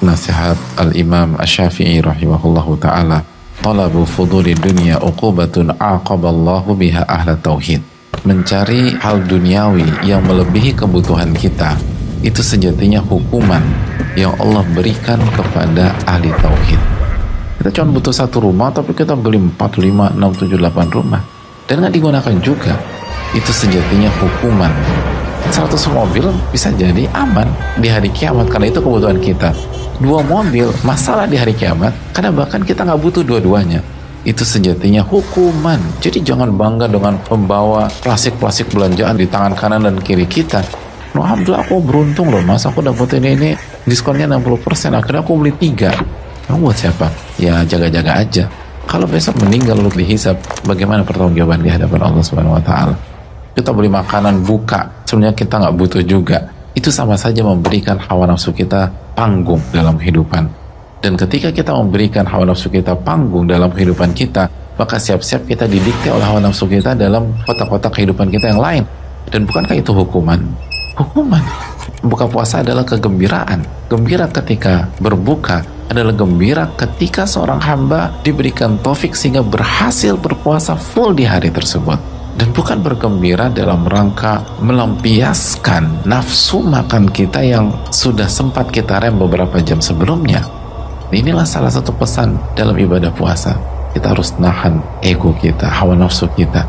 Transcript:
nasihat Al-Imam Asy-Syafi'i rahimahullahu taala. Talabu fuduli dunya uqubatun aqaballahu biha ahla tauhid. Mencari hal duniawi yang melebihi kebutuhan kita itu sejatinya hukuman yang Allah berikan kepada ahli tauhid. Kita cuma butuh satu rumah tapi kita beli 4, 5, 6, 7, 8 rumah. Dan nggak digunakan juga. Itu sejatinya hukuman 100 mobil bisa jadi aman di hari kiamat karena itu kebutuhan kita. Dua mobil masalah di hari kiamat karena bahkan kita nggak butuh dua-duanya. Itu sejatinya hukuman. Jadi jangan bangga dengan pembawa plastik-plastik belanjaan di tangan kanan dan kiri kita. No, Alhamdulillah aku beruntung loh mas. Aku dapat ini ini diskonnya 60% akhirnya aku beli tiga. Kamu buat siapa? ya jaga-jaga aja. Kalau besok meninggal lalu dihisap bagaimana pertanggungjawaban di hadapan Allah Subhanahu Wa Taala? Kita beli makanan buka sebenarnya kita nggak butuh juga itu sama saja memberikan hawa nafsu kita panggung dalam kehidupan. Dan ketika kita memberikan hawa nafsu kita panggung dalam kehidupan kita, maka siap-siap kita didikte oleh hawa nafsu kita dalam kotak-kotak kehidupan kita yang lain. Dan bukankah itu hukuman? Hukuman. Buka puasa adalah kegembiraan. Gembira ketika berbuka adalah gembira ketika seorang hamba diberikan taufik sehingga berhasil berpuasa full di hari tersebut dan bukan bergembira dalam rangka melampiaskan nafsu makan kita yang sudah sempat kita rem beberapa jam sebelumnya. Inilah salah satu pesan dalam ibadah puasa. Kita harus nahan ego kita, hawa nafsu kita,